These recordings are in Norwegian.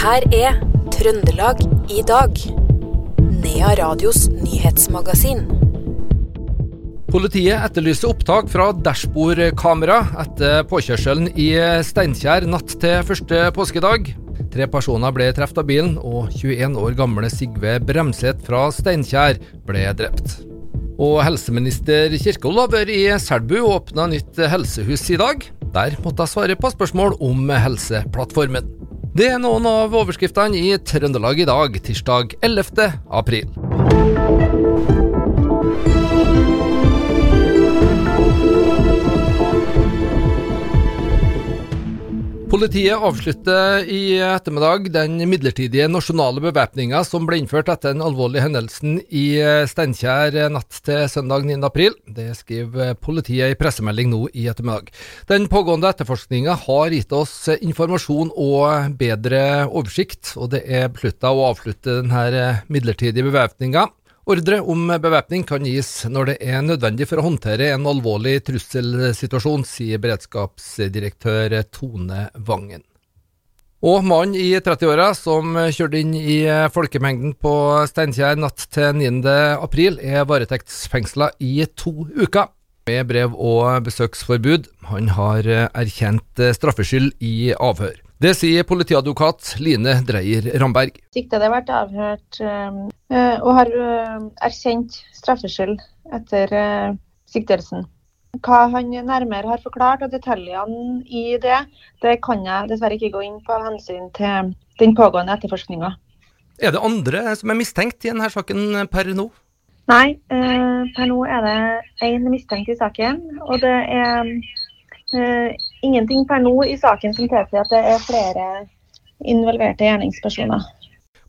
her er Trøndelag i dag. Nea Radios nyhetsmagasin. Politiet etterlyser opptak fra dashbordkamera etter påkjørselen i Steinkjer natt til første påskedag. Tre personer ble truffet av bilen, og 21 år gamle Sigve Bremseth fra Steinkjer ble drept. Og helseminister Kirkol har vært i Selbu og åpna nytt helsehus i dag. Der måtte jeg svare på spørsmål om Helseplattformen. Det er noen av overskriftene i Trøndelag i dag, tirsdag 11. april. Politiet avslutter i ettermiddag den midlertidige nasjonale bevæpninga som ble innført etter den alvorlige hendelsen i Steinkjer natt til søndag 9. april. Det skriver politiet i pressemelding nå i ettermiddag. Den pågående etterforskninga har gitt oss informasjon og bedre oversikt, og det er beslutta å avslutte denne midlertidige bevæpninga Ordre om bevæpning kan gis når det er nødvendig for å håndtere en alvorlig trusselsituasjon, sier beredskapsdirektør Tone Vangen. Og mannen i 30-åra som kjørte inn i folkemengden på Steinkjer natt til 9. april, er varetektsfengsla i to uker med brev og besøksforbud. Han har erkjent straffskyld i avhør. Det sier politiadvokat Line Dreyer Ramberg. Siktede har vært avhørt øh, og har øh, erkjent straffskyld etter øh, siktelsen. Hva han nærmere har forklart og detaljene i det, det kan jeg dessverre ikke gå inn på av hensyn til den pågående etterforskninga. Er det andre som er mistenkt i denne saken per nå? Nei, per nå er det én mistenkt i saken. Og det er ingenting per nå i saken som tilsier at det er flere involverte gjerningspersoner.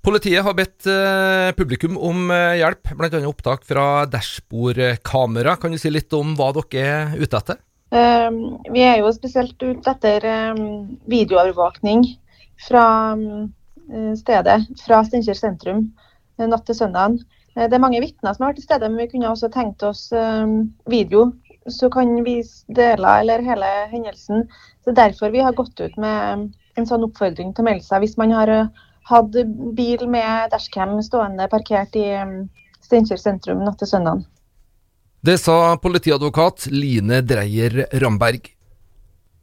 Politiet har bedt uh, publikum om uh, hjelp, bl.a. opptak fra dashbordkamera. Kan du si litt om hva dere er ute etter? Vi er jo spesielt ute etter videoovervåkning fra stedet, fra Steinkjer sentrum natt til søndag. Det er mange vitner som har vært til stede, men vi kunne også tenkt oss video så kan vise deler eller hele hendelsen. Så Derfor vi har gått ut med en sånn oppfordring til å melde seg hvis man har eh, hatt bil med dashcam stående parkert i mm, Steinkjer sentrum natt til søndag. Det sa politiadvokat Line Dreyer Ramberg.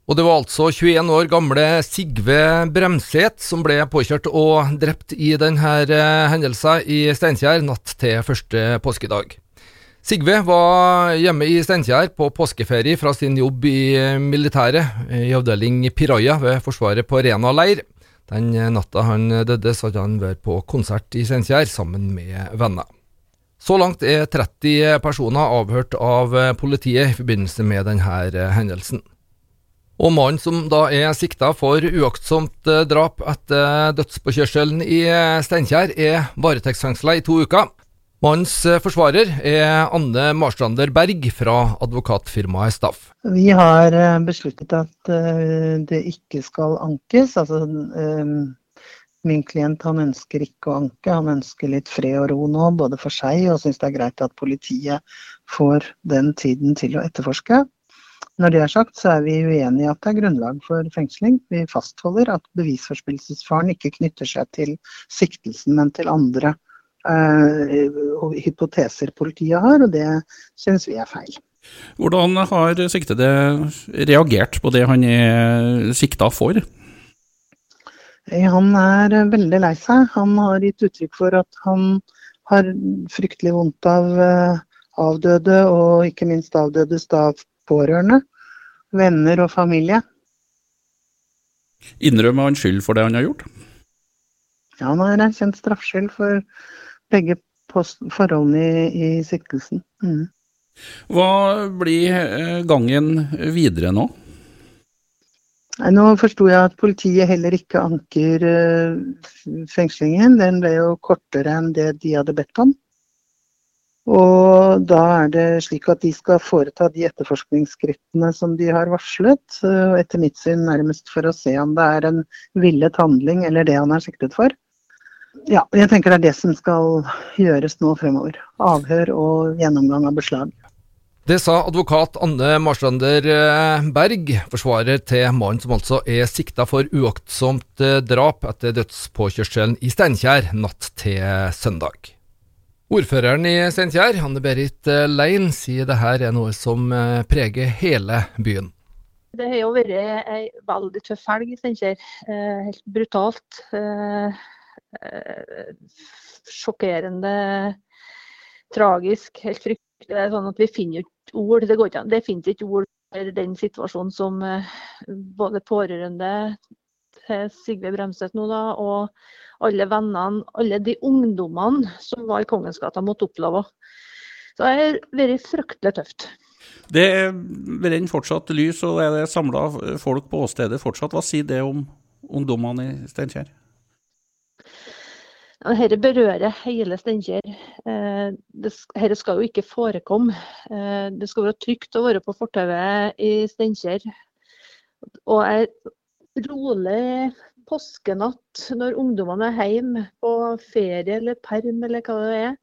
Og det var altså 21 år gamle Sigve Bremseth som ble påkjørt og drept i denne eh, hendelsen i Steinkjer natt til første påskedag. Sigve var hjemme i Steinkjer på påskeferie fra sin jobb i militæret, i avdeling Piraja ved Forsvaret på Rena leir. Den natta han døde, hadde han vært på konsert i Steinkjer sammen med venner. Så langt er 30 personer avhørt av politiet i forbindelse med denne hendelsen. Og mannen som da er sikta for uaktsomt drap etter dødspåkjørselen i Steinkjer, er varetektsfengsla i to uker. Mannens eh, forsvarer er Anne Marstrander Berg fra advokatfirmaet Staff. Vi har eh, besluttet at eh, det ikke skal ankes. Altså, min klient han ønsker ikke å anke, han ønsker litt fred og ro nå, både for seg og syns det er greit at politiet får den tiden til å etterforske. Når det er sagt, så er vi uenig i at det er grunnlag for fengsling. Vi fastholder at bevisforspillelsesfaren ikke knytter seg til siktelsen, men til andre uh, hypoteser politiet har, og det syns vi er feil. Hvordan har siktede reagert på det han er sikta for? Eh, han er veldig lei seg. Han har gitt uttrykk for at han har fryktelig vondt av eh, avdøde, og ikke minst avdødes av pårørende, venner og familie. Innrømmer han skyld for det han har gjort? Ja, han har erkjent straffskyld for begge forholdene i, i siktelsen. Mm. Hva blir eh, gangen videre nå? Nå forsto jeg at politiet heller ikke anker uh, fengslingen. Den ble jo kortere enn det de hadde bedt om. Og da er det slik at de skal foreta de etterforskningsskrittene som de har varslet. Etter mitt syn nærmest for å se om det er en villet handling eller det han er siktet for. Ja, jeg tenker det er det som skal gjøres nå fremover. Avhør og gjennomgang av beslag. Det sa advokat Anne Marstrander eh, Berg, forsvarer til mannen som altså er sikta for uaktsomt eh, drap etter dødspåkjørselen i Steinkjer natt til søndag. Ordføreren i Steinkjer, Anne Berit eh, Lein, sier det her er noe som preger hele byen. Det har jo vært ei veldig tøff helg i Steinkjer. Helt brutalt. Sjokkerende, tragisk, helt fryktelig. Det er sånn at vi finner ord. Det, går ikke, det finnes ikke ord for den situasjonen som eh, både pårørende til Sigve Bremseth nå da, og alle vennene, alle de ungdommene som var i Kongens gata, måtte oppleve. Så det har vært fryktelig tøft. Det brenner fortsatt lys, og det er samla folk på åstedet fortsatt. Hva sier det om ungdommene i Steinkjer? Dette berører hele Steinkjer. Eh, dette skal jo ikke forekomme. Eh, det skal være trygt å være på fortauet i Steinkjer. Og en rolig påskenatt når ungdommene er hjemme på ferie eller perm eller hva det er,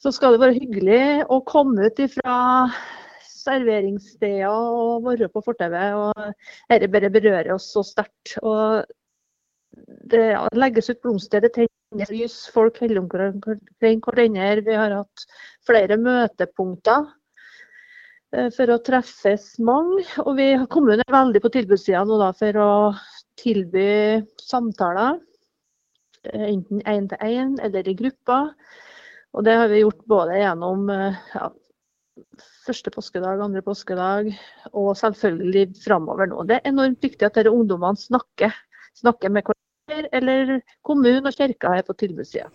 så skal det være hyggelig å komme ut ifra serveringssteder og være på fortauet. Dette bare berører oss så sterkt. Det legges ut blomster, det lys, folk omkring hverandre. Vi har hatt flere møtepunkter eh, for å treffes mange. Og vi, kommunen er veldig på tilbudssida nå da, for å tilby samtaler. Eh, enten én til én eller i grupper. Og det har vi gjort både gjennom eh, ja, første påskedag, andre påskedag og selvfølgelig framover nå. Det er enormt viktig at disse ungdommene snakker snakker med hverandre, eller kommunen og kirka er på tilbudssida.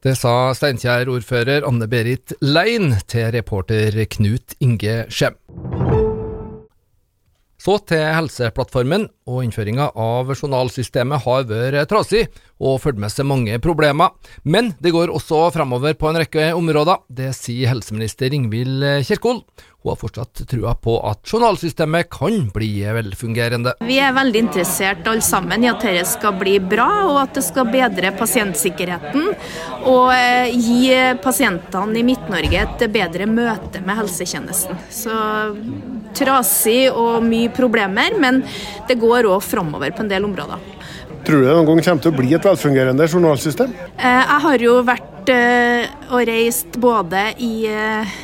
Det sa Steinkjer-ordfører Anne Berit Lein til reporter Knut Inge Skjem. Så til Helseplattformen, og innføringa av journalsystemet har vært trasig og ført med seg mange problemer. Men det går også fremover på en rekke områder. Det sier helseminister Ingvild Kjerkol. Hun har fortsatt trua på at journalsystemet kan bli velfungerende. Vi er veldig interessert alle sammen i at dette skal bli bra, og at det skal bedre pasientsikkerheten. Og eh, gi pasientene i Midt-Norge et bedre møte med helsetjenesten. Så trasig og mye problemer, men det går òg framover på en del områder. Tror du det noen gang kommer til å bli et velfungerende journalsystem? Eh, jeg har jo vært Eh, og reist både i eh,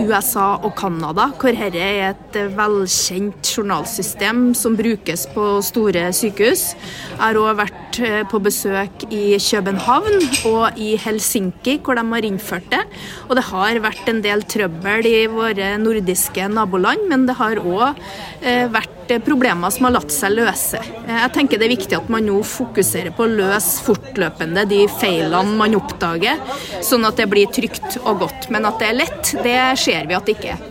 USA og Canada, hvor dette er et velkjent journalsystem som brukes på store sykehus. Jeg har òg vært eh, på besøk i København og i Helsinki, hvor de har innført det. Og det har vært en del trøbbel i våre nordiske naboland, men det har òg vært problemer som har latt seg løse. Jeg tenker det er viktig at man nå fokuserer på å løse fortløpende de feilene man oppdager, sånn at det blir trygt og godt. Men at det er lett, det ser vi at det ikke er.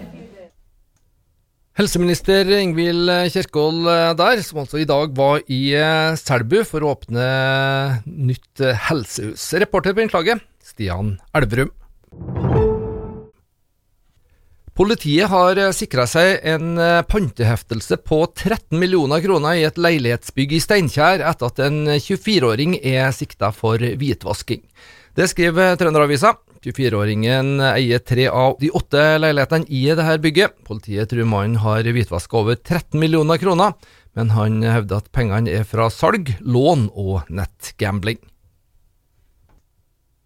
Helseminister Ingvild Kjerkol eh, der, som altså i dag var i eh, Selbu for å åpne nytt eh, helsehus. Reporter på innslaget, Stian Elverum. Politiet har sikra seg en panteheftelse på 13 millioner kroner i et leilighetsbygg i Steinkjer etter at en 24-åring er sikta for hvitvasking. Det skriver Trønderavisa. 24-åringen eier tre av de åtte leilighetene i dette bygget. Politiet tror mannen har hvitvaska over 13 millioner kroner, men han hevder at pengene er fra salg, lån og nettgambling.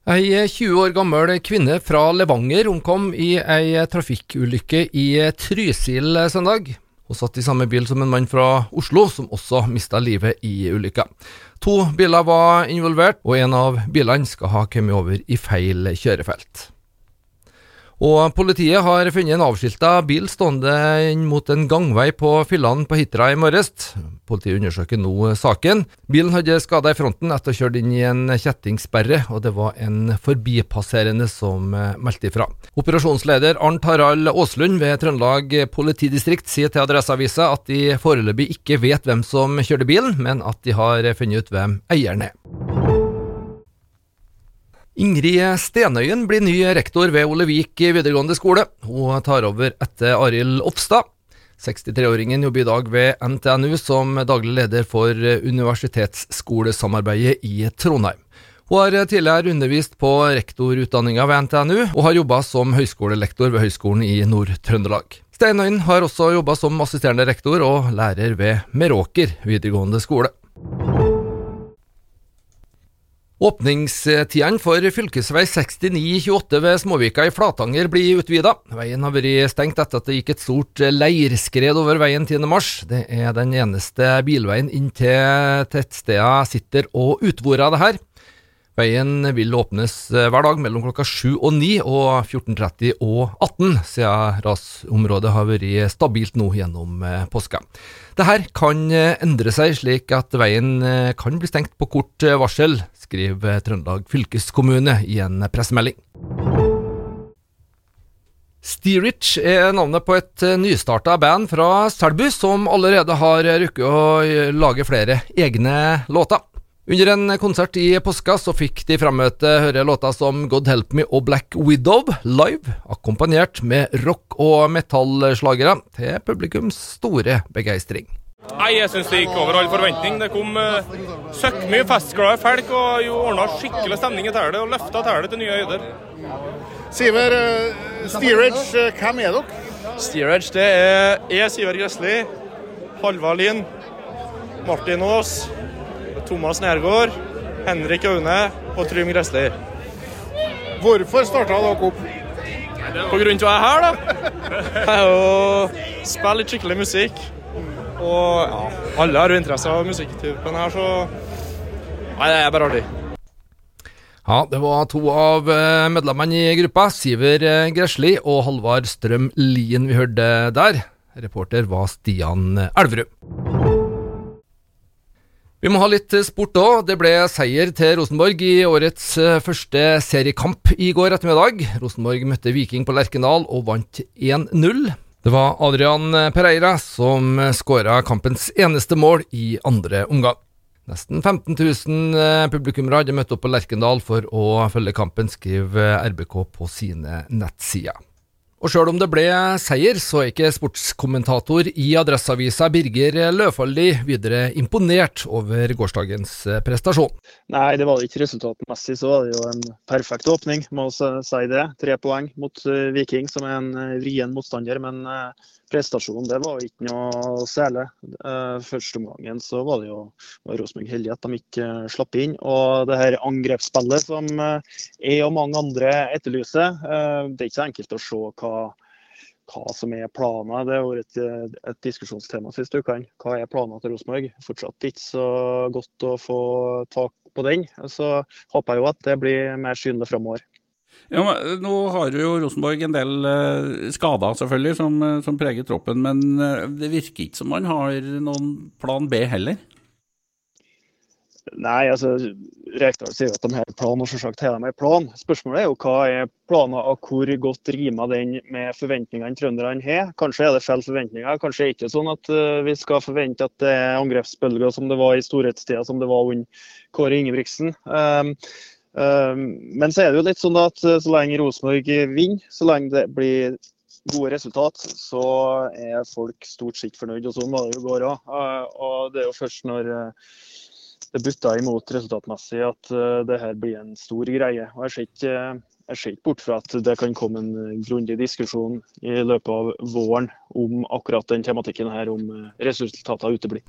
Ei 20 år gammel kvinne fra Levanger omkom i ei trafikkulykke i Trysil søndag. Hun satt i samme bil som en mann fra Oslo, som også mista livet i ulykka. To biler var involvert, og en av bilene skal ha kommet over i feil kjørefelt. Og Politiet har funnet en avskilta bil stående inn mot en gangvei på Fylland på Hitra i morges. Politiet undersøker nå saken. Bilen hadde skader i fronten etter å ha kjørt inn i en kjettingsperre, og det var en forbipasserende som eh, meldte ifra. Operasjonsleder Arnt Harald Aaslund ved Trøndelag politidistrikt sier til Adresseavisa at de foreløpig ikke vet hvem som kjørte bilen, men at de har funnet ut hvem eieren er. Ingrid Stenøyen blir ny rektor ved Olevik videregående skole. Hun tar over etter Arild Ofstad. 63-åringen jobber i dag ved NTNU som daglig leder for universitetsskolesamarbeidet i Trondheim. Hun har tidligere undervist på rektorutdanninga ved NTNU, og har jobba som høyskolelektor ved Høgskolen i Nord-Trøndelag. Steinøyen har også jobba som assisterende rektor og lærer ved Meråker videregående skole. Åpningstidene for fv. 6928 ved Småvika i Flatanger blir utvida. Veien har vært stengt etter at det gikk et stort leirskred over veien 10.3. Det er den eneste bilveien inn til tettstedene Sitter og Utvora, det her. Veien vil åpnes eh, hver dag mellom klokka 7 og 9 og 14.30 og 18, siden rasområdet har vært stabilt nå gjennom eh, påska. Dette kan eh, endre seg, slik at veien kan bli stengt på kort varsel, skriver Trøndelag fylkeskommune i en pressemelding. Steerich er navnet på et nystarta band fra Selbu, som allerede har rukket å lage flere egne låter. Under en konsert i påska så fikk de frammøte høre låta som God Help Me og Black Widow live, akkompagnert med rock- og metallslagere, til publikums store begeistring. Nei, Jeg syns det gikk over all forventning. Det kom uh, søkk mye festglade folk og jo ordna skikkelig stemning i tælet og løfta tælet til nye høyder. Siver, uh, Steerage, uh, hvem er dere? Steerage, det er jeg, Siver Gressli, Halvard Lien, Martin Aas. Thomas Nergård, Henrik Aune og Trym Gressli. Hvorfor starta dere opp? På grunn av jeg er her, da. Å spille litt skikkelig musikk. Og ja, alle har jo interesse av musikktypen her, så Nei, det er bare artig. Ja, det var to av eh, medlemmene i gruppa, Siver eh, Gresli og Halvard Strøm Lien vi hørte der. Reporter var Stian Elverud. Vi må ha litt sport òg. Det ble seier til Rosenborg i årets eh, første seriekamp i går ettermiddag. Rosenborg møtte Viking på Lerkendal og vant 1-0. Det var Adrian Pereira som skåra kampens eneste mål i andre omgang. Nesten 15 000 eh, publikummere hadde møtt opp på Lerkendal for å følge kampen, skriver RBK på sine nettsider. Og sjøl om det ble seier, så er ikke sportskommentator i Adresseavisa Birger Løfaldi videre imponert over gårsdagens eh, prestasjon. Nei, det var det ikke. Resultatmessig så var det jo en perfekt åpning, må si det. Tre poeng mot eh, Viking, som er en eh, vrien motstander. Men prestasjonen det var ikke noe særlig. Uh, første omgangen så var det jo Rosenborg heldig at de ikke slapp inn. Og det her angrepsspillet som jeg og mange andre etterlyser, det er ikke så enkelt å se hva hva som er planen. Det har vært et, et diskusjonstema siste ukene. Hva er planen til Rosenborg? Fortsatt ikke så godt å få tak på den. Så håper jeg jo at det blir mer synlig framover. Ja, men Nå har jo Rosenborg en del uh, skader selvfølgelig som, eh, som, preger troppen, men det virker ikke som man har noen plan B heller? Nei, altså Rekdal sier at de har plan, og selvsagt har de en plan. Spørsmålet er jo hva er planen, og hvor godt rimer den med forventningene trønderne har. Kanskje er det feil forventninger. Kanskje er det ikke sånn at vi skal forvente at det er angrepsbølger som det var i storhetstida, som det var under Kåre Ingebrigtsen. Um, men så er det jo litt sånn at uh, så lenge Rosenborg vinner, så lenge det blir gode resultat, så er folk stort sett fornøyd. Og sånn var det jo går òg. Uh, og det er jo først når uh, det butter imot resultatmessig at det her blir en stor greie. Og Jeg ser ikke, jeg ser ikke bort fra at det kan komme en grundig diskusjon i løpet av våren om akkurat den tematikken her, om resultatene uteblir.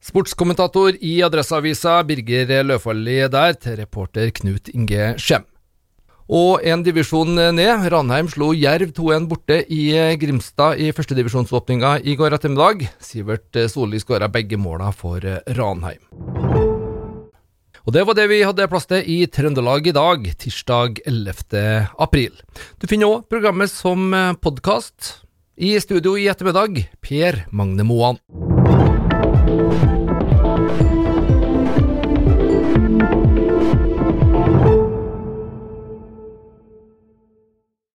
Sportskommentator i Adresseavisa Birger Løfaldli der, til reporter Knut Inge Skjem. Og en divisjon ned. Ranheim slo Jerv 2-1 borte i Grimstad i førstedivisjonsåpninga i går ettermiddag. Sivert Solli skåra begge måla for Ranheim. Og det var det vi hadde plass til i Trøndelag i dag, tirsdag 11. april. Du finner òg programmet som podkast. I studio i ettermiddag, Per Magne Moan.